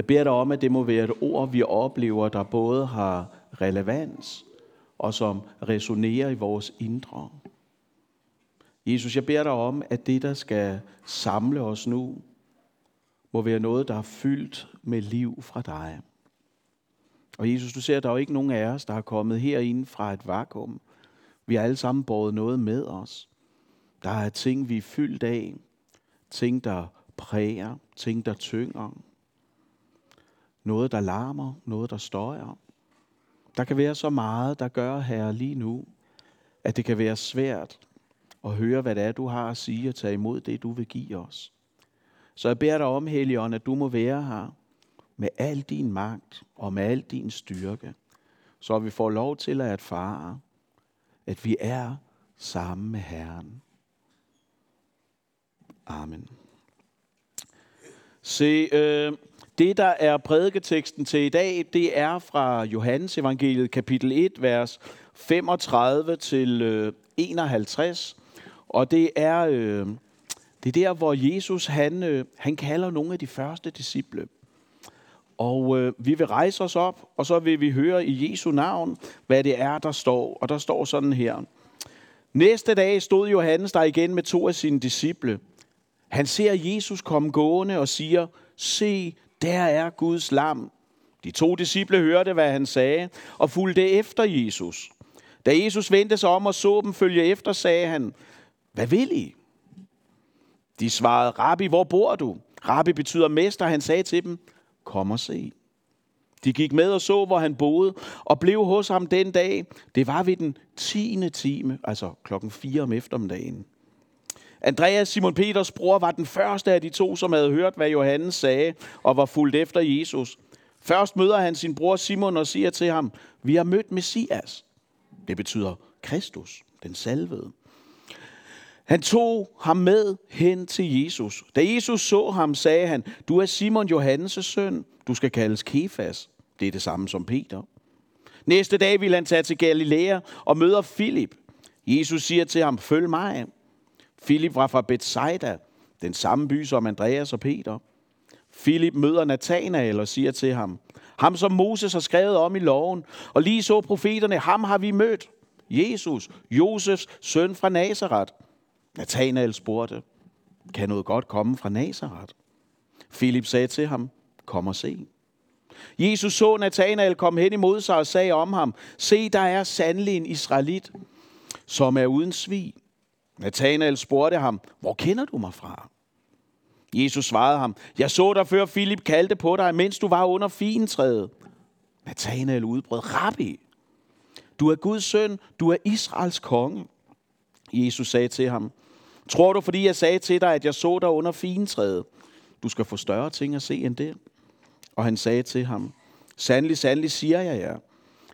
Jeg beder dig om, at det må være et ord, vi oplever, der både har relevans og som resonerer i vores indre. Jesus, jeg beder dig om, at det, der skal samle os nu, må være noget, der er fyldt med liv fra dig. Og Jesus, du ser, at der er jo ikke nogen af os, der er kommet herinde fra et vakuum. Vi har alle sammen båret noget med os. Der er ting, vi er fyldt af. Ting, der præger. Ting, der tynger. Noget, der larmer. Noget, der støjer. Der kan være så meget, der gør her lige nu, at det kan være svært at høre, hvad det er, du har at sige og tage imod det, du vil give os. Så jeg beder dig om, Helion, at du må være her med al din magt og med al din styrke, så vi får lov til at erfare, at vi er sammen med Herren. Amen. Se, øh, det der er prædiketeksten til i dag, det er fra Johannes evangeliet kapitel 1, vers 35 til øh, 51. Og det er, øh, det er der, hvor Jesus han, øh, han kalder nogle af de første disciple. Og øh, vi vil rejse os op, og så vil vi høre i Jesu navn, hvad det er, der står. Og der står sådan her. Næste dag stod Johannes der igen med to af sine disciple. Han ser Jesus komme gående og siger, se, der er Guds lam. De to disciple hørte, hvad han sagde, og fulgte efter Jesus. Da Jesus vendte sig om og så dem følge efter, sagde han, hvad vil I? De svarede, Rabbi, hvor bor du? Rabbi betyder mester. Han sagde til dem, kom og se. De gik med og så, hvor han boede, og blev hos ham den dag. Det var ved den tiende time, altså klokken 4 om eftermiddagen. Andreas, Simon Peters bror, var den første af de to, som havde hørt, hvad Johannes sagde, og var fulgt efter Jesus. Først møder han sin bror Simon og siger til ham, vi har mødt Messias. Det betyder Kristus, den salvede. Han tog ham med hen til Jesus. Da Jesus så ham, sagde han, du er Simon Johannes' søn. Du skal kaldes Kefas. Det er det samme som Peter. Næste dag vil han tage til Galilea og møder Filip. Jesus siger til ham, følg mig. Filip var fra Bethsaida, den samme by som Andreas og Peter. Filip møder Nathanael og siger til ham, ham som Moses har skrevet om i loven, og lige så profeterne, ham har vi mødt. Jesus, Josefs søn fra Nazareth. Nathanael spurgte, kan noget godt komme fra Nazareth? Filip sagde til ham, kom og se. Jesus så Nathanael komme hen imod sig og sagde om ham, se, der er sandelig en israelit, som er uden svig. Nathanael spurgte ham, hvor kender du mig fra? Jesus svarede ham, jeg så dig før Filip kaldte på dig, mens du var under fintræet. Nathanael udbrød, Rabbi, du er Guds søn, du er Israels konge. Jesus sagde til ham, tror du, fordi jeg sagde til dig, at jeg så dig under fintræet, du skal få større ting at se end det? Og han sagde til ham, sandelig, sandelig siger jeg jer,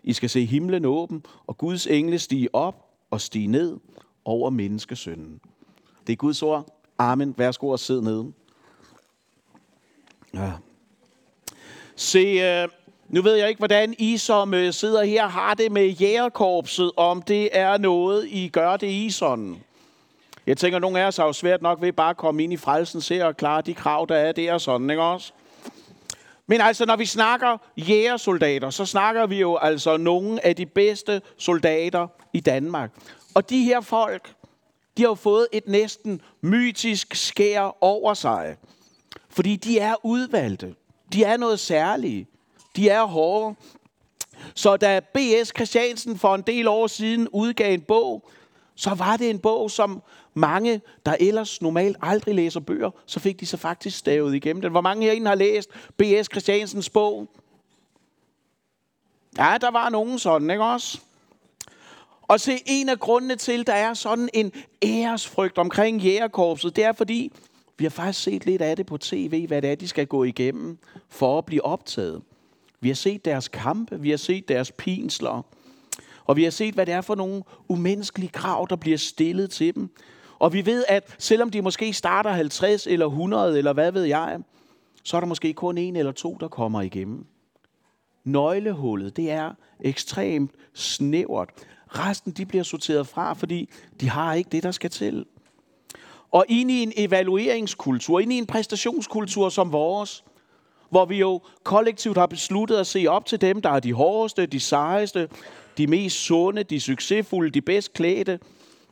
I skal se himlen åben, og Guds engle stige op og stige ned over menneskesønnen. Det er Guds ord. Amen. Værsgo og sid nede. Ja. Se, øh, nu ved jeg ikke, hvordan I som øh, sidder her har det med jægerkorpset, om det er noget, I gør det i sådan. Jeg tænker, nogle af os har jo svært nok ved bare at komme ind i frelsen, se og klare de krav, der er der sådan, ikke også? Men altså, når vi snakker jægersoldater, så snakker vi jo altså nogle af de bedste soldater i Danmark. Og de her folk, de har jo fået et næsten mytisk skær over sig. Fordi de er udvalgte. De er noget særlige. De er hårde. Så da B.S. Christiansen for en del år siden udgav en bog, så var det en bog, som mange, der ellers normalt aldrig læser bøger, så fik de så faktisk stavet igennem den. Hvor mange herinde har læst B.S. Christiansens bog? Ja, der var nogen sådan, ikke også? Og se, en af grundene til, der er sådan en æresfrygt omkring jægerkorpset, det er fordi, vi har faktisk set lidt af det på tv, hvad det er, de skal gå igennem for at blive optaget. Vi har set deres kampe, vi har set deres pinsler, og vi har set, hvad det er for nogle umenneskelige krav, der bliver stillet til dem. Og vi ved, at selvom de måske starter 50 eller 100, eller hvad ved jeg, så er der måske kun en eller to, der kommer igennem. Nøglehullet, det er ekstremt snævert. Resten, de bliver sorteret fra, fordi de har ikke det, der skal til. Og ind i en evalueringskultur, ind i en præstationskultur som vores, hvor vi jo kollektivt har besluttet at se op til dem, der er de hårdeste, de sejeste, de mest sunde, de succesfulde, de bedst klædte,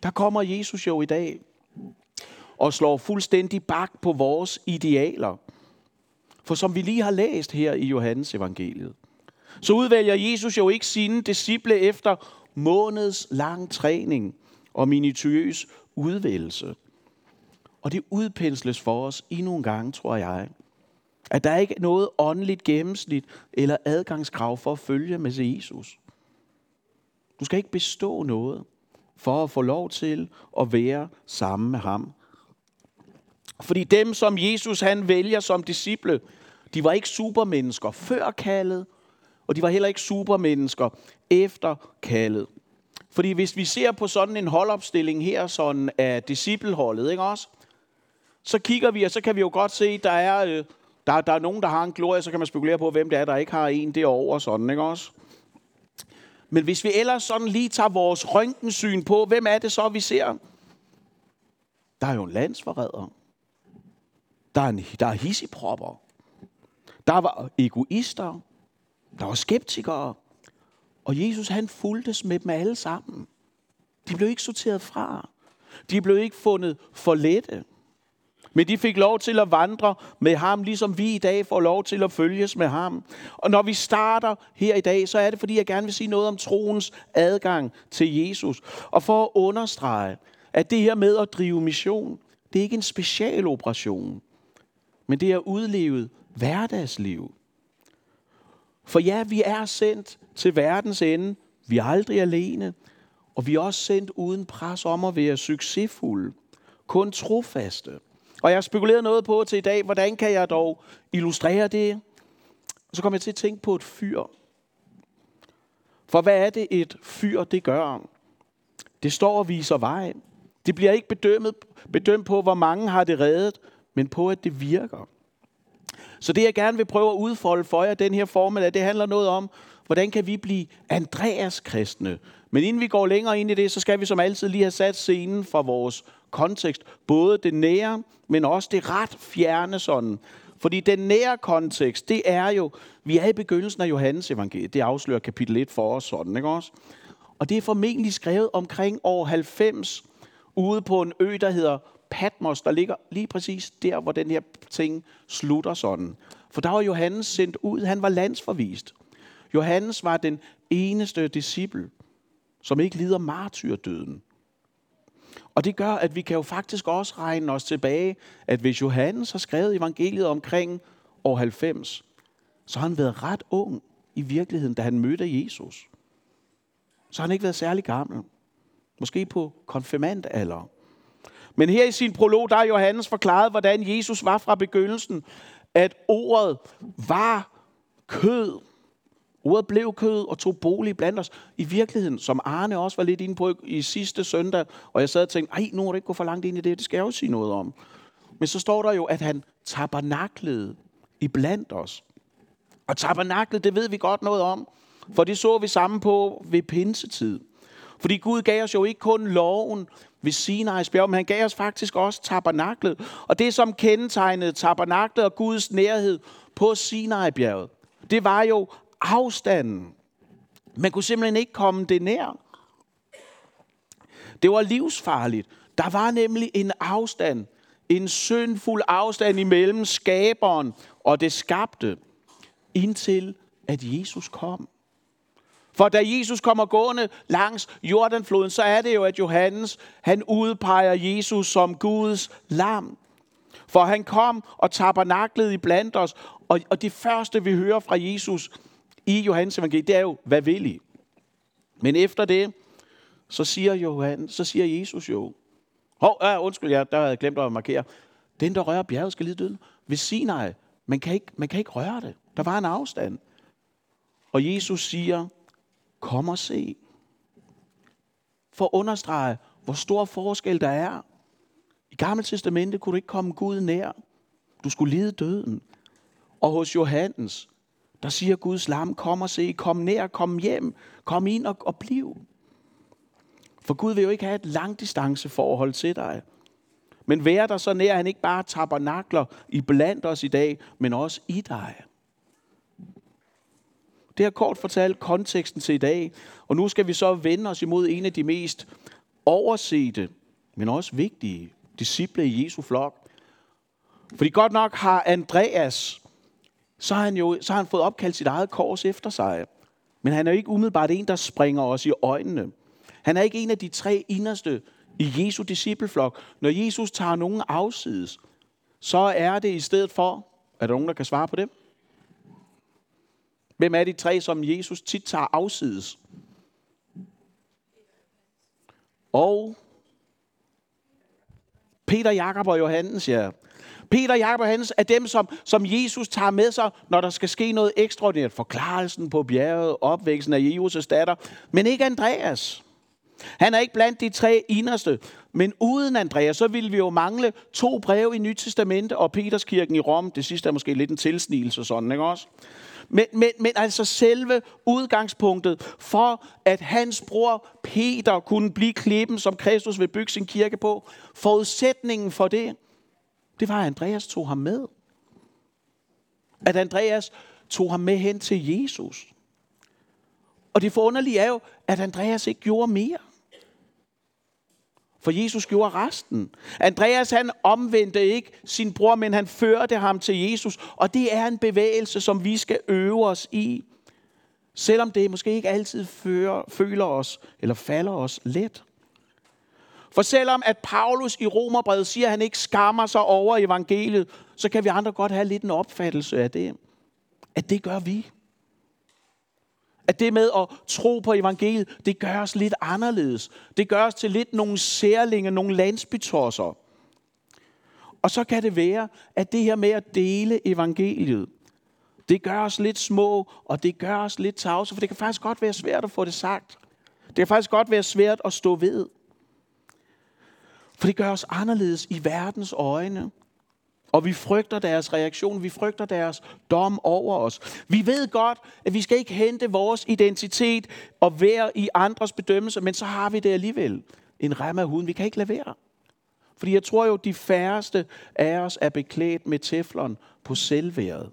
der kommer Jesus jo i dag og slår fuldstændig bak på vores idealer. For som vi lige har læst her i Johannes evangeliet, så udvælger Jesus jo ikke sine disciple efter måneds lang træning og minutiøs udvælgelse. Og det udpensles for os endnu en gang, tror jeg, at der ikke er noget åndeligt gennemsnit eller adgangskrav for at følge med Jesus. Du skal ikke bestå noget for at få lov til at være sammen med ham. Fordi dem, som Jesus han vælger som disciple, de var ikke supermennesker før kaldet, og de var heller ikke supermennesker efter kaldet. Fordi hvis vi ser på sådan en holdopstilling her, sådan af discipleholdet, ikke også? Så kigger vi, og så kan vi jo godt se, der er, øh, der, der er nogen, der har en glorie, så kan man spekulere på, hvem det er, der ikke har en derovre, sådan, ikke også? Men hvis vi ellers sådan lige tager vores røntgensyn på, hvem er det så, vi ser? Der er jo en landsforræder. Der er, en, der er hisipropper. Der var egoister. Der var skeptikere. Og Jesus han fuldtes med dem alle sammen. De blev ikke sorteret fra. De blev ikke fundet for lette. Men de fik lov til at vandre med ham, ligesom vi i dag får lov til at følges med ham. Og når vi starter her i dag, så er det, fordi jeg gerne vil sige noget om troens adgang til Jesus. Og for at understrege, at det her med at drive mission, det er ikke en specialoperation, men det er udlevet hverdagsliv. For ja, vi er sendt til verdens ende. Vi er aldrig alene. Og vi er også sendt uden pres om at være succesfulde. Kun trofaste. Og jeg har spekuleret noget på til i dag, hvordan kan jeg dog illustrere det? Og så kom jeg til at tænke på et fyr. For hvad er det et fyr, det gør? Det står og viser vej. Det bliver ikke bedømt, bedømt på, hvor mange har det reddet, men på, at det virker. Så det, jeg gerne vil prøve at udfolde for jer den her formel, det handler noget om, hvordan kan vi blive Andreas kristne. Men inden vi går længere ind i det, så skal vi som altid lige have sat scenen fra vores kontekst. Både det nære, men også det ret fjerne sådan. Fordi den nære kontekst, det er jo, vi er i begyndelsen af Johannes evangeliet. Det afslører kapitel 1 for os sådan, ikke også? Og det er formentlig skrevet omkring år 90, ude på en ø, der hedder Patmos, der ligger lige præcis der, hvor den her ting slutter sådan. For der var Johannes sendt ud, han var landsforvist. Johannes var den eneste disciple, som ikke lider martyrdøden. Og det gør, at vi kan jo faktisk også regne os tilbage, at hvis Johannes har skrevet evangeliet omkring år 90, så har han været ret ung i virkeligheden, da han mødte Jesus. Så har han ikke været særlig gammel. Måske på konfirmandalder. Men her i sin prolog, der er Johannes forklaret, hvordan Jesus var fra begyndelsen. At ordet var kød. Ordet blev kød og tog bolig blandt os. I virkeligheden, som Arne også var lidt inde på i sidste søndag, og jeg sad og tænkte, ej, nu er det ikke gå for langt ind i det, det skal jeg jo sige noget om. Men så står der jo, at han tabernaklede i blandt os. Og tabernaklet, det ved vi godt noget om, for det så vi sammen på ved pinsetid. Fordi Gud gav os jo ikke kun loven ved Sinai's bjerg, men han gav os faktisk også tabernaklet. Og det, som kendetegnede tabernaklet og Guds nærhed på Sinai-bjerget, det var jo afstanden. Man kunne simpelthen ikke komme det nær. Det var livsfarligt. Der var nemlig en afstand, en syndfuld afstand imellem skaberen og det skabte, indtil at Jesus kom. For da Jesus kommer gående langs Jordanfloden, så er det jo, at Johannes, han udpeger Jesus som Guds lam. For han kom og tabernaklede i blandt os, og, og det første, vi hører fra Jesus i Johannes evangeliet, det er jo, hvad vil I? Men efter det, så siger, Johan, så siger Jesus jo, Hov, ja, undskyld, jeg, der havde jeg glemt at markere. Den, der rører bjerget, skal lige døde. Ved Sinai, man kan, ikke, man kan ikke røre det. Der var en afstand. Og Jesus siger, Kom og se. For at understrege, hvor stor forskel der er. I Gamle Testamente kunne du ikke komme Gud nær. Du skulle lide døden. Og hos Johannes, der siger Guds lam, kom og se, kom nær, kom hjem, kom ind og, og bliv. For Gud vil jo ikke have et langdistanceforhold til dig. Men vær der så nær, at han ikke bare tabernakler i blandt os i dag, men også i dig. Det har kort fortalt konteksten til i dag. Og nu skal vi så vende os imod en af de mest oversete, men også vigtige disciple i Jesu flok. Fordi godt nok har Andreas, så har han jo så har han fået opkaldt sit eget kors efter sig. Men han er jo ikke umiddelbart en, der springer os i øjnene. Han er ikke en af de tre inderste i Jesu discipleflok. Når Jesus tager nogen afsides, så er det i stedet for, er der nogen, der kan svare på det? Hvem er de tre, som Jesus tit tager afsides? Og Peter, Jakob og Johannes, ja. Peter, Jakob og Johannes er dem, som, som Jesus tager med sig, når der skal ske noget ekstraordinært. Forklarelsen på bjerget, opvæksten af Jesus' datter. Men ikke Andreas. Han er ikke blandt de tre inderste. Men uden Andreas, så ville vi jo mangle to breve i Nyt Testament og Peterskirken i Rom. Det sidste er måske lidt en tilsnigelse sådan, ikke også? Men, men, men altså selve udgangspunktet for, at hans bror Peter kunne blive klippen, som Kristus vil bygge sin kirke på, forudsætningen for det, det var, at Andreas tog ham med. At Andreas tog ham med hen til Jesus. Og det forunderlige er jo, at Andreas ikke gjorde mere. For Jesus gjorde resten. Andreas han omvendte ikke sin bror, men han førte ham til Jesus. Og det er en bevægelse, som vi skal øve os i. Selvom det måske ikke altid fører, føler os eller falder os let. For selvom at Paulus i Romerbrevet siger, at han ikke skammer sig over evangeliet, så kan vi andre godt have lidt en opfattelse af det. At det gør vi. At det med at tro på evangeliet, det gør os lidt anderledes. Det gør os til lidt nogle særlinge, nogle landsbytosser. Og så kan det være, at det her med at dele evangeliet, det gør os lidt små, og det gør os lidt tavse, for det kan faktisk godt være svært at få det sagt. Det kan faktisk godt være svært at stå ved. For det gør os anderledes i verdens øjne. Og vi frygter deres reaktion, vi frygter deres dom over os. Vi ved godt, at vi skal ikke hente vores identitet og være i andres bedømmelse, men så har vi det alligevel. En ramme af huden, vi kan ikke lade være. Fordi jeg tror jo, de færreste af os er beklædt med teflon på selvværet.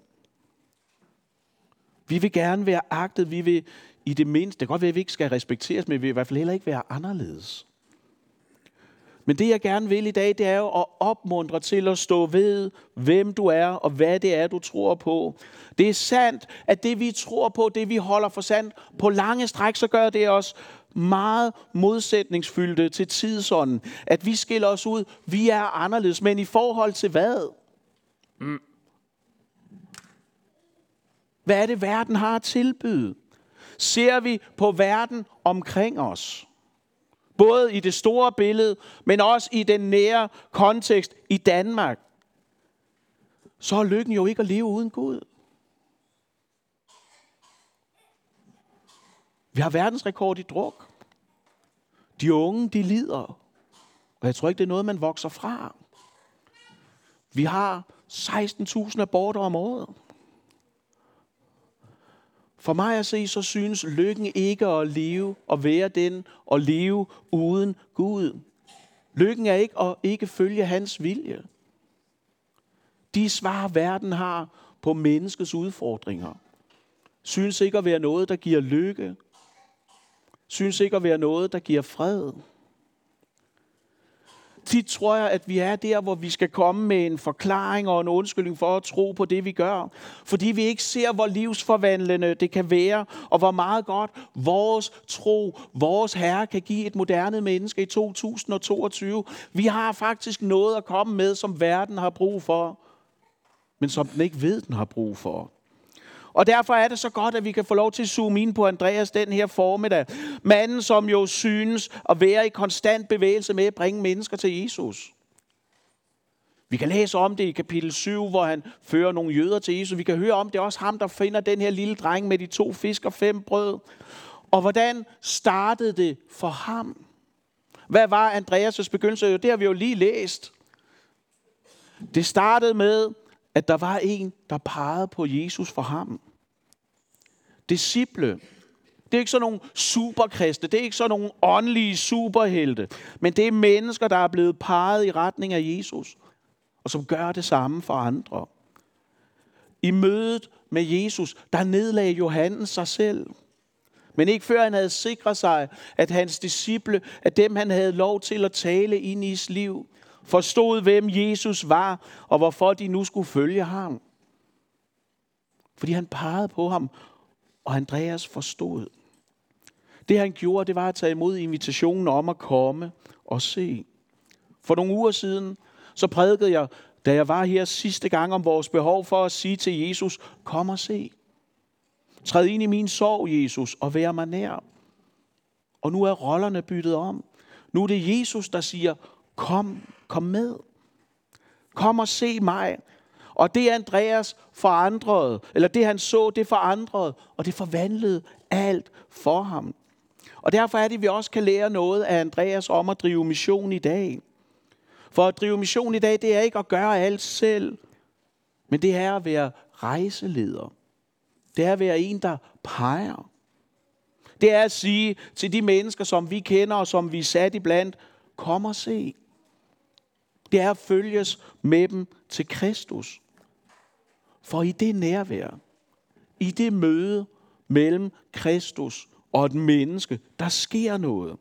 Vi vil gerne være agtet, vi vil i det mindste, det kan godt være, at vi ikke skal respekteres, men vi vil i hvert fald heller ikke være anderledes. Men det jeg gerne vil i dag, det er jo at opmuntre til at stå ved, hvem du er og hvad det er, du tror på. Det er sandt, at det vi tror på, det vi holder for sandt, på lange stræk, så gør det os meget modsætningsfyldte til tidsånden. At vi skiller os ud, vi er anderledes, men i forhold til hvad? Mm. Hvad er det, verden har at tilbyde? Ser vi på verden omkring os? Både i det store billede, men også i den nære kontekst i Danmark. Så er lykken jo ikke at leve uden Gud. Vi har verdensrekord i druk. De unge, de lider. Og jeg tror ikke, det er noget, man vokser fra. Vi har 16.000 aborter om året. For mig at se, så synes lykken ikke at leve og være den og leve uden Gud. Lykken er ikke at ikke følge hans vilje. De svar, verden har på menneskets udfordringer, synes ikke at være noget, der giver lykke. Synes ikke at være noget, der giver fred. Tit tror jeg, at vi er der, hvor vi skal komme med en forklaring og en undskyldning for at tro på det, vi gør. Fordi vi ikke ser, hvor livsforvandlende det kan være, og hvor meget godt vores tro, vores Herre kan give et moderne menneske i 2022. Vi har faktisk noget at komme med, som verden har brug for, men som den ikke ved, den har brug for. Og derfor er det så godt, at vi kan få lov til at zoome ind på Andreas den her formiddag. Manden, som jo synes at være i konstant bevægelse med at bringe mennesker til Jesus. Vi kan læse om det i kapitel 7, hvor han fører nogle jøder til Jesus. Vi kan høre om det er også ham, der finder den her lille dreng med de to fisk og fem brød. Og hvordan startede det for ham? Hvad var Andreas' begyndelse? Jo, det har vi jo lige læst. Det startede med, at der var en, der pegede på Jesus for ham. Disciple, Det er ikke sådan nogle superkristne. Det er ikke sådan nogle åndelige superhelte. Men det er mennesker, der er blevet peget i retning af Jesus. Og som gør det samme for andre. I mødet med Jesus, der nedlagde Johannes sig selv. Men ikke før han havde sikret sig, at hans disciple, at dem han havde lov til at tale ind i sit liv, forstod, hvem Jesus var, og hvorfor de nu skulle følge ham. Fordi han pegede på ham, og Andreas forstod. Det han gjorde, det var at tage imod invitationen om at komme og se. For nogle uger siden, så prædikede jeg, da jeg var her sidste gang, om vores behov for at sige til Jesus, kom og se. Træd ind i min sorg, Jesus, og vær mig nær. Og nu er rollerne byttet om. Nu er det Jesus, der siger, kom, kom med. Kom og se mig. Og det Andreas forandrede, eller det han så, det forandrede, og det forvandlede alt for ham. Og derfor er det, at vi også kan lære noget af Andreas om at drive mission i dag. For at drive mission i dag, det er ikke at gøre alt selv, men det er at være rejseleder. Det er at være en, der peger. Det er at sige til de mennesker, som vi kender og som vi er sat iblandt, kom og se. Det er at følges med dem til Kristus. For i det nærvær, i det møde mellem Kristus og et menneske, der sker noget.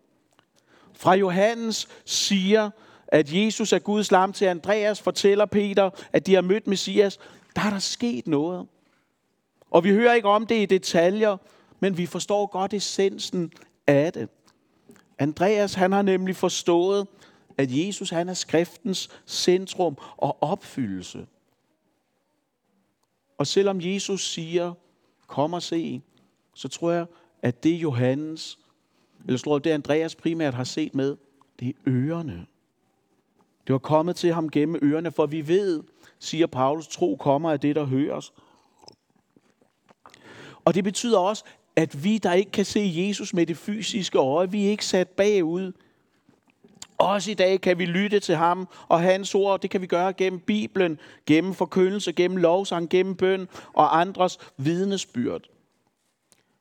Fra Johannes siger, at Jesus er Guds lam til Andreas, fortæller Peter, at de har mødt Messias. Der er der sket noget. Og vi hører ikke om det i detaljer, men vi forstår godt essensen af det. Andreas han har nemlig forstået, at Jesus han er skriftens centrum og opfyldelse. Og selvom Jesus siger, kom og se, så tror jeg, at det Johannes, eller tror jeg, det Andreas primært har set med, det er ørerne. Det var kommet til ham gennem ørerne, for vi ved, siger Paulus, tro kommer af det, der høres. Og det betyder også, at vi, der ikke kan se Jesus med det fysiske øje, vi er ikke sat bagud. Også i dag kan vi lytte til ham og hans ord. Det kan vi gøre gennem Bibelen, gennem forkyndelse, gennem lovsang, gennem bøn og andres vidnesbyrd.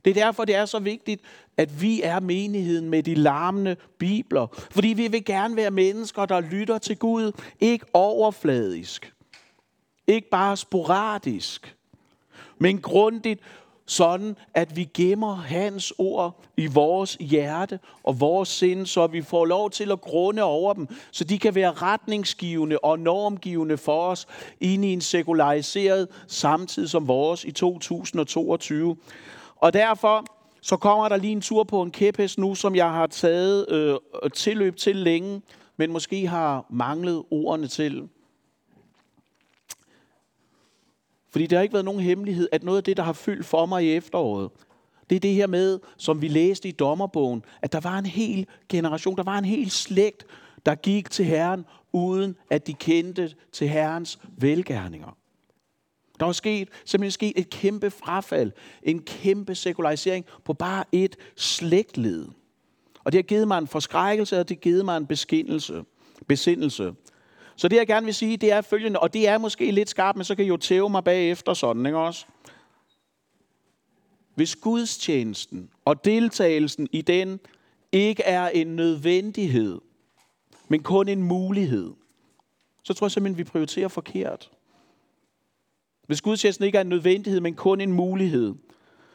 Det er derfor, det er så vigtigt, at vi er menigheden med de larmende bibler. Fordi vi vil gerne være mennesker, der lytter til Gud, ikke overfladisk. Ikke bare sporadisk, men grundigt sådan at vi gemmer hans ord i vores hjerte og vores sind, så vi får lov til at grunde over dem, så de kan være retningsgivende og normgivende for os ind i en sekulariseret samtid som vores i 2022. Og derfor så kommer der lige en tur på en kæphest nu, som jeg har taget øh, tilløb til længe, men måske har manglet ordene til. Fordi det har ikke været nogen hemmelighed, at noget af det, der har fyldt for mig i efteråret, det er det her med, som vi læste i dommerbogen, at der var en hel generation, der var en hel slægt, der gik til Herren, uden at de kendte til Herrens velgærninger. Der var sket, simpelthen sket et kæmpe frafald, en kæmpe sekularisering på bare et slægtled. Og det har givet mig en forskrækkelse, og det har givet mig en beskindelse, besindelse. Så det jeg gerne vil sige, det er følgende, og det er måske lidt skarpt, men så kan I jo tæve mig bagefter sådan, ikke også? Hvis gudstjenesten og deltagelsen i den ikke er en nødvendighed, men kun en mulighed, så tror jeg simpelthen, vi prioriterer forkert. Hvis gudstjenesten ikke er en nødvendighed, men kun en mulighed,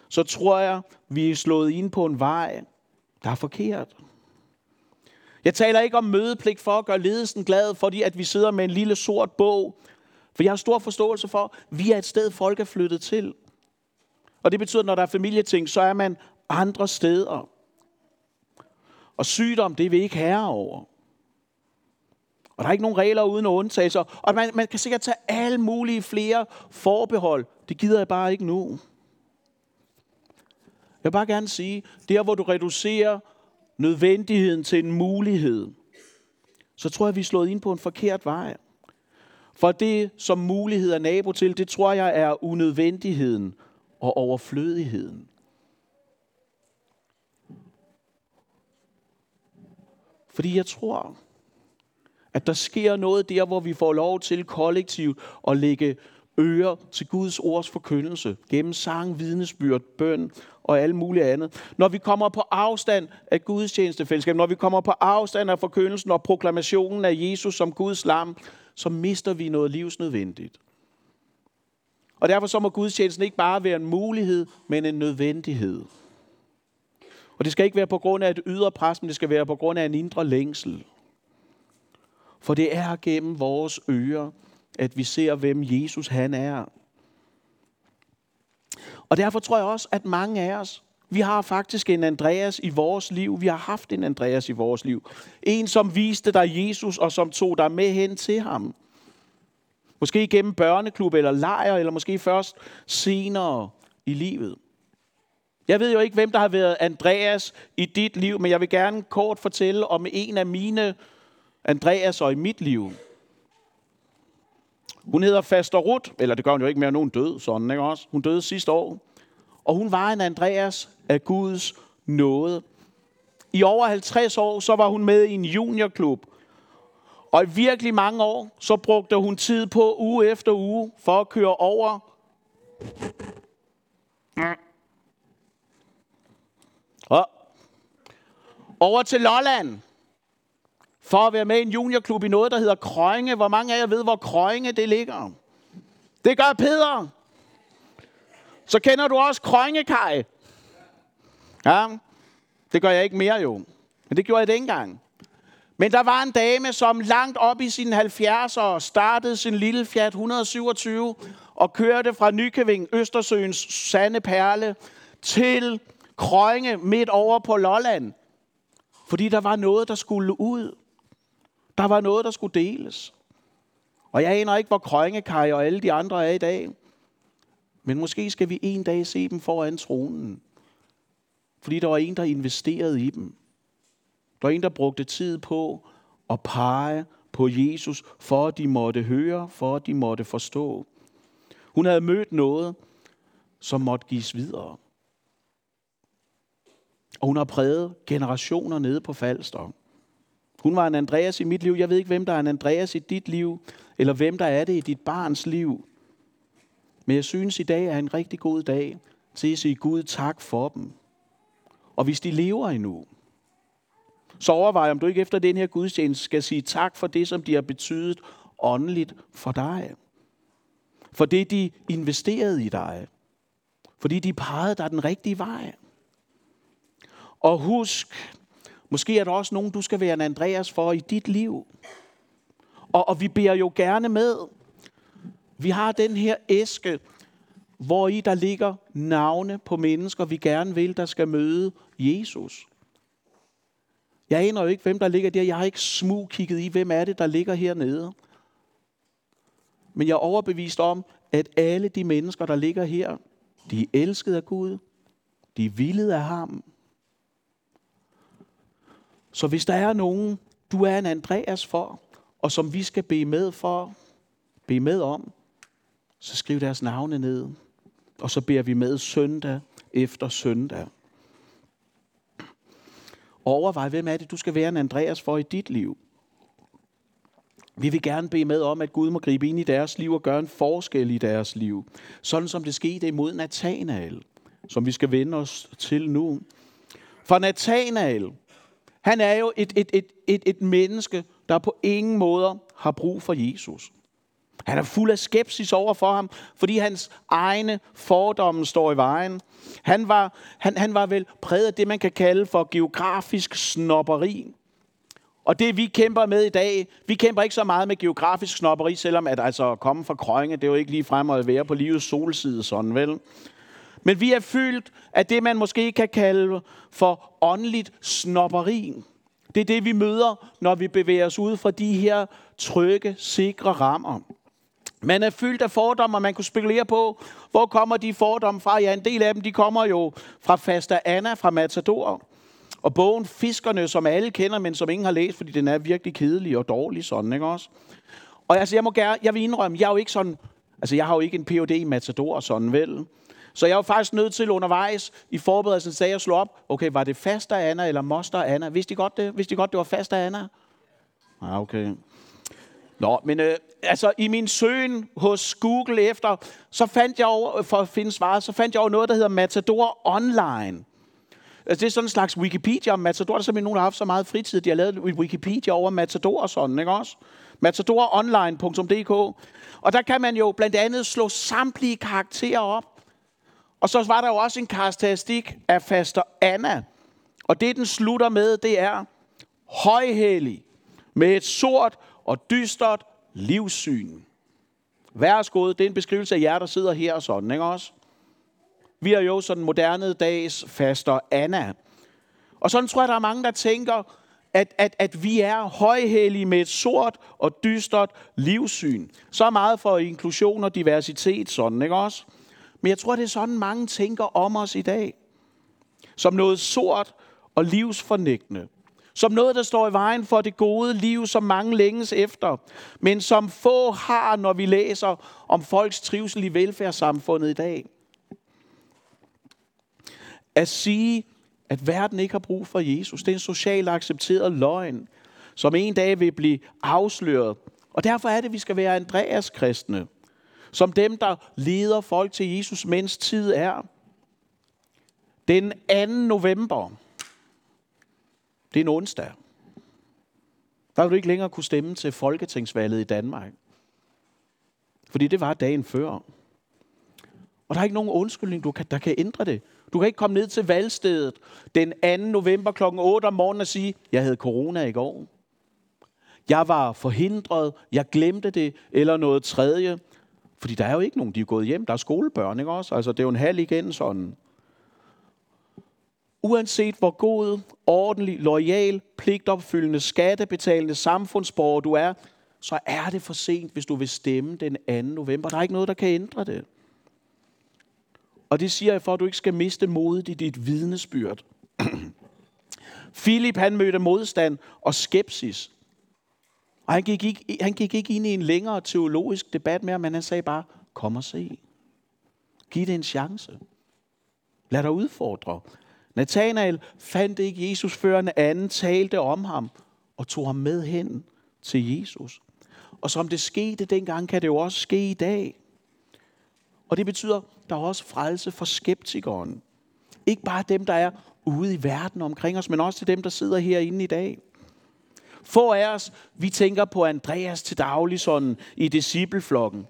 så tror jeg, vi er slået ind på en vej, der er forkert. Jeg taler ikke om mødepligt for at gøre ledelsen glad, fordi at vi sidder med en lille sort bog. For jeg har stor forståelse for, at vi er et sted, folk er flyttet til. Og det betyder, at når der er familieting, så er man andre steder. Og sygdom, det er vi ikke herre over. Og der er ikke nogen regler uden undtagelser. Og man, man kan sikkert tage alle mulige flere forbehold. Det gider jeg bare ikke nu. Jeg vil bare gerne sige, der hvor du reducerer nødvendigheden til en mulighed, så tror jeg, vi er slået ind på en forkert vej. For det, som mulighed er nabo til, det tror jeg er unødvendigheden og overflødigheden. Fordi jeg tror, at der sker noget der, hvor vi får lov til kollektivt at lægge øre til Guds ords forkyndelse gennem sang, vidnesbyrd, bøn og alt muligt andet. Når vi kommer på afstand af Guds tjenestefællesskab, når vi kommer på afstand af forkyndelsen og proklamationen af Jesus som Guds lam, så mister vi noget livsnødvendigt. Og derfor så må gudstjenesten ikke bare være en mulighed, men en nødvendighed. Og det skal ikke være på grund af et ydre pres, men det skal være på grund af en indre længsel. For det er gennem vores ører, at vi ser, hvem Jesus han er. Og derfor tror jeg også, at mange af os, vi har faktisk en Andreas i vores liv. Vi har haft en Andreas i vores liv. En, som viste dig Jesus, og som tog dig med hen til ham. Måske gennem børneklub eller lejr, eller måske først senere i livet. Jeg ved jo ikke, hvem der har været Andreas i dit liv, men jeg vil gerne kort fortælle om en af mine Andreas og i mit liv. Hun hedder Faster Rut, eller det gør hun jo ikke mere, nogen død, sådan, ikke også? Hun døde sidste år. Og hun var en Andreas af Guds nåde. I over 50 år, så var hun med i en juniorklub. Og i virkelig mange år, så brugte hun tid på uge efter uge for at køre over og over til Lolland for at være med i en juniorklub i noget, der hedder Krønge. Hvor mange af jer ved, hvor Krønge det ligger? Det gør Peter. Så kender du også Krøngekaj. Ja, det gør jeg ikke mere jo. Men det gjorde jeg dengang. Men der var en dame, som langt op i sine 70'er startede sin lille Fiat 127 og kørte fra Nykøbing, Østersøens sande perle, til Krønge midt over på Lolland. Fordi der var noget, der skulle ud. Der var noget, der skulle deles. Og jeg aner ikke, hvor Krøngekaj og alle de andre er i dag. Men måske skal vi en dag se dem foran tronen. Fordi der var en, der investerede i dem. Der var en, der brugte tid på at pege på Jesus, for at de måtte høre, for at de måtte forstå. Hun havde mødt noget, som måtte gives videre. Og hun har præget generationer nede på Falster. Hun var en Andreas i mit liv. Jeg ved ikke, hvem der er en Andreas i dit liv, eller hvem der er det i dit barns liv. Men jeg synes, i dag er en rigtig god dag til at sige Gud tak for dem. Og hvis de lever endnu, så overvej, om du ikke efter den her gudstjeneste skal sige tak for det, som de har betydet åndeligt for dig. For det, de investerede i dig. Fordi de pegede dig den rigtige vej. Og husk, måske er der også nogen, du skal være en Andreas for i dit liv. Og, og vi beder jo gerne med. Vi har den her æske, hvor i der ligger navne på mennesker, vi gerne vil, der skal møde Jesus. Jeg aner jo ikke, hvem der ligger der. Jeg har ikke smug kigget i, hvem er det, der ligger hernede. Men jeg er overbevist om, at alle de mennesker, der ligger her, de er elsket af Gud. De er vildet af ham. Så hvis der er nogen, du er en Andreas for, og som vi skal bede med for, bede med om, så skriv deres navne ned. Og så beder vi med søndag efter søndag. Overvej, hvem er det, du skal være en Andreas for i dit liv. Vi vil gerne bede med om, at Gud må gribe ind i deres liv og gøre en forskel i deres liv. Sådan som det skete imod Nathanael, som vi skal vende os til nu. For Nathanael, han er jo et, et, et, et, et menneske, der på ingen måde har brug for Jesus. Han er fuld af skepsis over for ham, fordi hans egne fordomme står i vejen. Han var, han, han var vel præget af det, man kan kalde for geografisk snopperi. Og det vi kæmper med i dag, vi kæmper ikke så meget med geografisk snopperi, selvom at altså komme fra Krønge, det er jo ikke lige frem at være på livets solside sådan vel. Men vi er fyldt af det, man måske kan kalde for åndeligt snopperi. Det er det, vi møder, når vi bevæger os ud fra de her trygge, sikre rammer. Man er fyldt af fordomme, og man kunne spekulere på, hvor kommer de fordomme fra? Ja, en del af dem, de kommer jo fra Fasta Anna fra Matador. Og bogen Fiskerne, som alle kender, men som ingen har læst, fordi den er virkelig kedelig og dårlig sådan, ikke også? Og altså, jeg må gerne, jeg vil indrømme, jeg er jo ikke sådan, altså jeg har jo ikke en Ph.D. i Matador sådan vel. Så jeg var faktisk nødt til undervejs i forberedelsen, at slå op, okay, var det Faster Anna eller Moster Anna? Vidste de godt det? Vidste de godt, det var Faster Anna? Ja, ah, okay. Nå, men øh, altså i min søgen hos Google efter, så fandt jeg over, for at finde svaret, så fandt jeg over noget, der hedder Matador Online. Altså, det er sådan en slags Wikipedia om Matador. Der er simpelthen nogen, der har haft så meget fritid, de har lavet Wikipedia over Matador og sådan, ikke også? matadoronline.dk. Og der kan man jo blandt andet slå samtlige karakterer op. Og så var der jo også en karakteristik af faster Anna. Og det, den slutter med, det er højhelig med et sort og dystert livssyn. Værsgod, det er en beskrivelse af jer, der sidder her og sådan, ikke også? Vi er jo sådan moderne dags faster Anna. Og sådan tror jeg, der er mange, der tænker, at, at, at vi er højhellige med et sort og dystert livssyn. Så meget for inklusion og diversitet, sådan, ikke også? Men jeg tror, det er sådan, mange tænker om os i dag. Som noget sort og livsfornægtende. Som noget, der står i vejen for det gode liv, som mange længes efter. Men som få har, når vi læser om folks trivsel i velfærdssamfundet i dag. At sige, at verden ikke har brug for Jesus, det er en socialt accepteret løgn, som en dag vil blive afsløret. Og derfor er det, at vi skal være Andreas kristne, som dem, der leder folk til Jesus, mens tid er. Den 2. november, det er en onsdag. Der vil du ikke længere kunne stemme til Folketingsvalget i Danmark. Fordi det var dagen før. Og der er ikke nogen undskyldning, du kan, der kan ændre det. Du kan ikke komme ned til valgstedet den 2. november kl. 8 om morgenen og sige, jeg havde corona i går. Jeg var forhindret, jeg glemte det, eller noget tredje. Fordi der er jo ikke nogen, de er gået hjem. Der er skolebørn, ikke også? Altså, det er jo en halv igen sådan. Uanset hvor god, ordentlig, lojal, pligtopfyldende, skattebetalende samfundsborger du er, så er det for sent, hvis du vil stemme den 2. november. Der er ikke noget, der kan ændre det. Og det siger jeg for, at du ikke skal miste modet i dit vidnesbyrd. Philip han mødte modstand og skepsis. Og han gik, ikke, han gik ikke ind i en længere teologisk debat mere, men han sagde bare, kom og se. Giv det en chance. Lad dig udfordre. Nathanael fandt ikke Jesus, før en anden talte om ham og tog ham med hen til Jesus. Og som det skete dengang, kan det jo også ske i dag. Og det betyder, der er også frelse for skeptikeren. Ikke bare dem, der er ude i verden omkring os, men også til dem, der sidder herinde i dag. Få af os, vi tænker på Andreas til daglig sådan i discipleflokken.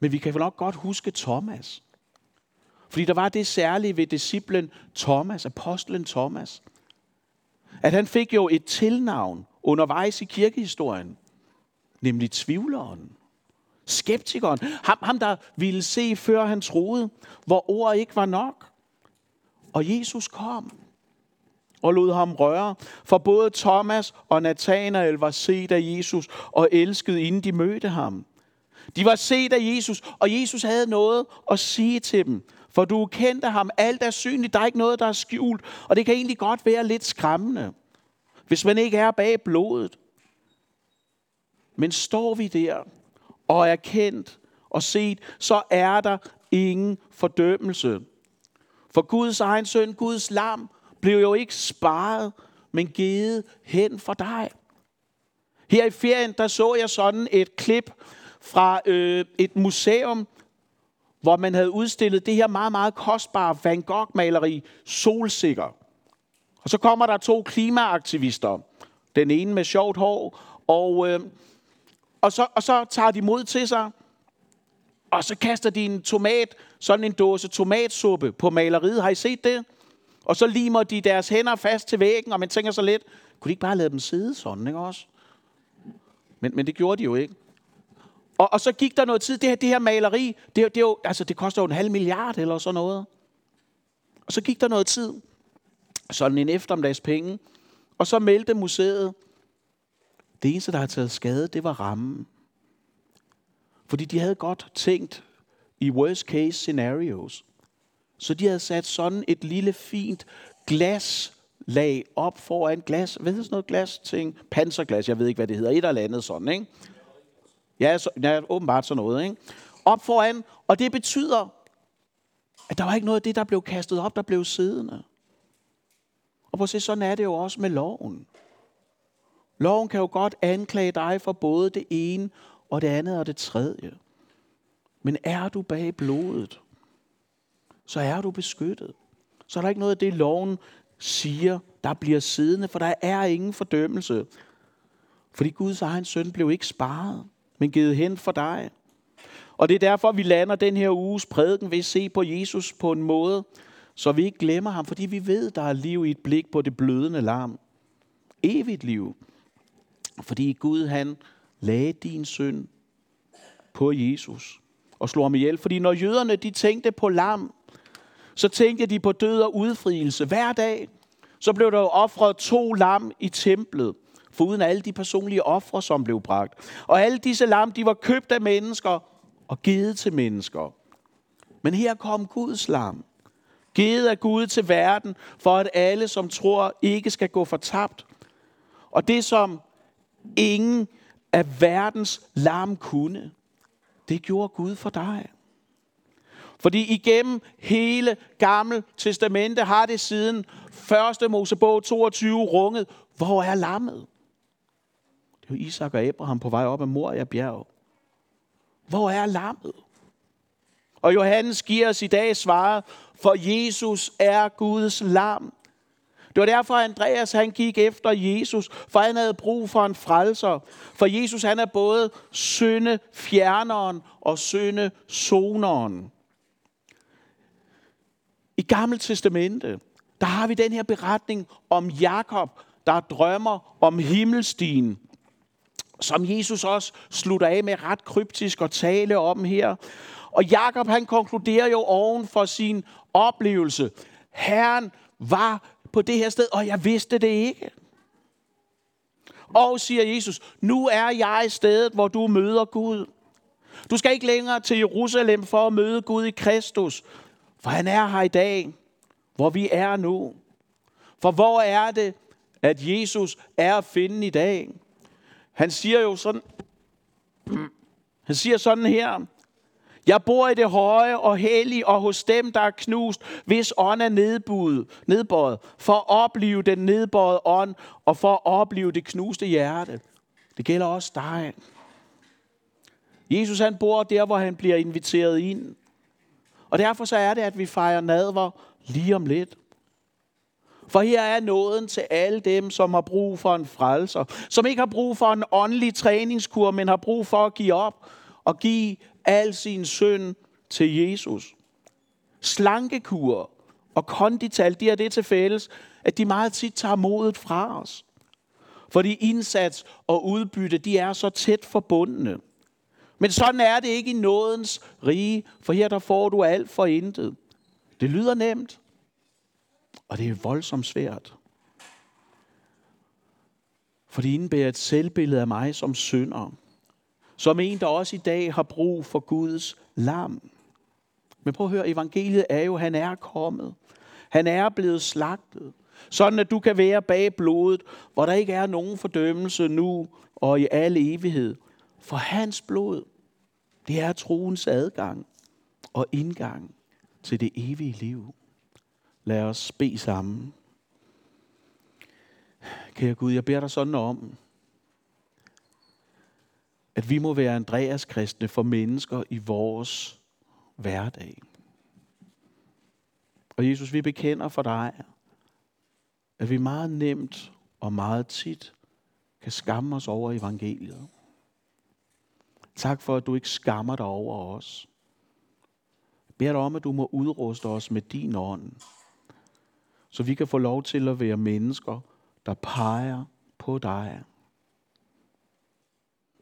Men vi kan vel nok godt huske Thomas. Fordi der var det særlige ved disciplen Thomas, apostlen Thomas. At han fik jo et tilnavn undervejs i kirkehistorien. Nemlig tvivleren. Skeptikeren. Ham, ham, der ville se, før han troede, hvor ord ikke var nok. Og Jesus kom og lod ham røre. For både Thomas og Nathanael var set af Jesus og elskede, inden de mødte ham. De var set af Jesus, og Jesus havde noget at sige til dem. For du kendte ham, alt er synligt, der er ikke noget, der er skjult. Og det kan egentlig godt være lidt skræmmende, hvis man ikke er bag blodet. Men står vi der og er kendt og set, så er der ingen fordømmelse. For Guds egen søn, Guds lam, blev jo ikke sparet, men givet hen for dig. Her i ferien, der så jeg sådan et klip fra øh, et museum, hvor man havde udstillet det her meget, meget kostbare Van Gogh-maleri, Solsikker. Og så kommer der to klimaaktivister. Den ene med sjovt hår, og øh, og så, og så tager de mod til sig, og så kaster de en tomat, sådan en dåse tomatsuppe på maleriet. Har I set det? Og så limer de deres hænder fast til væggen, og man tænker så lidt, kunne de ikke bare lade dem sidde sådan, ikke også? Men, men det gjorde de jo ikke. Og, og så gik der noget tid, det her, det her maleri, det, det, jo, altså, det koster jo en halv milliard eller sådan noget. Og så gik der noget tid, sådan en eftermiddags penge, og så meldte museet, det eneste, der har taget skade, det var rammen. Fordi de havde godt tænkt i worst case scenarios. Så de havde sat sådan et lille fint glaslag op foran glas. Hvad hedder sådan noget glas ting? Panserglas, jeg ved ikke, hvad det hedder. Et eller andet sådan, ikke? Ja, så, ja åbenbart sådan noget, ikke? Op foran, og det betyder, at der var ikke noget af det, der blev kastet op, der blev siddende. Og på se, sådan er det jo også med loven. Loven kan jo godt anklage dig for både det ene og det andet og det tredje. Men er du bag blodet, så er du beskyttet. Så er der ikke noget af det, loven siger, der bliver siddende, for der er ingen fordømmelse. Fordi Guds egen søn blev ikke sparet, men givet hen for dig. Og det er derfor, vi lander den her uges prædiken ved at se på Jesus på en måde, så vi ikke glemmer ham, fordi vi ved, der er liv i et blik på det blødende lam. Evigt liv. Fordi Gud, han lagde din søn på Jesus og slog ham ihjel. Fordi når jøderne, de tænkte på lam, så tænkte de på død og udfrielse. Hver dag, så blev der ofret offret to lam i templet, foruden alle de personlige ofre, som blev bragt. Og alle disse lam, de var købt af mennesker og givet til mennesker. Men her kom Guds lam, givet af Gud til verden, for at alle, som tror, ikke skal gå fortabt. Og det, som ingen af verdens lam kunne, det gjorde Gud for dig. Fordi igennem hele Gamle Testamente har det siden 1. Mosebog 22 runget, hvor er lammet? Det er Isak og Abraham på vej op ad Moria bjerg. Hvor er lammet? Og Johannes giver os i dag svaret, for Jesus er Guds lam. Det var derfor, Andreas han gik efter Jesus, for han havde brug for en frelser. For Jesus han er både søndefjerneren og søndesoneren. I Gamle Testamente, der har vi den her beretning om Jakob, der drømmer om himmelstien, som Jesus også slutter af med ret kryptisk at tale om her. Og Jakob han konkluderer jo oven for sin oplevelse. Herren var på det her sted, og jeg vidste det ikke. Og siger Jesus, nu er jeg stedet, hvor du møder Gud. Du skal ikke længere til Jerusalem for at møde Gud i Kristus, for han er her i dag, hvor vi er nu. For hvor er det, at Jesus er at finde i dag? Han siger jo sådan, han siger sådan her, jeg bor i det høje og hellige og hos dem, der er knust, hvis ånd er nedbudet, nedbøjet, for at opleve den nedbøjede ånd og for at opleve det knuste hjerte. Det gælder også dig. Jesus han bor der, hvor han bliver inviteret ind. Og derfor så er det, at vi fejrer nadver lige om lidt. For her er nåden til alle dem, som har brug for en frelser. Som ikke har brug for en åndelig træningskur, men har brug for at give op og give al sin synd til Jesus. Slankekur og kondital, de er det til fælles, at de meget tit tager modet fra os. Fordi indsats og udbytte, de er så tæt forbundne. Men sådan er det ikke i nådens rige, for her der får du alt for intet. Det lyder nemt, og det er voldsomt svært. For det indebærer et selvbillede af mig som synder. Som en, der også i dag har brug for Guds lam. Men prøv at høre, evangeliet er jo, han er kommet. Han er blevet slagtet. Sådan at du kan være bag blodet, hvor der ikke er nogen fordømmelse nu og i al evighed. For hans blod, det er troens adgang og indgang til det evige liv. Lad os bede sammen. Kære Gud, jeg beder dig sådan om, at vi må være Andreas kristne for mennesker i vores hverdag. Og Jesus, vi bekender for dig, at vi meget nemt og meget tit kan skamme os over evangeliet. Tak for, at du ikke skammer dig over os. Jeg beder dig om, at du må udruste os med din ånd, så vi kan få lov til at være mennesker, der peger på dig.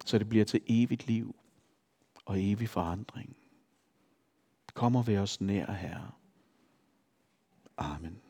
Så det bliver til evigt liv og evig forandring. Kom og vær os nær, Herre. Amen.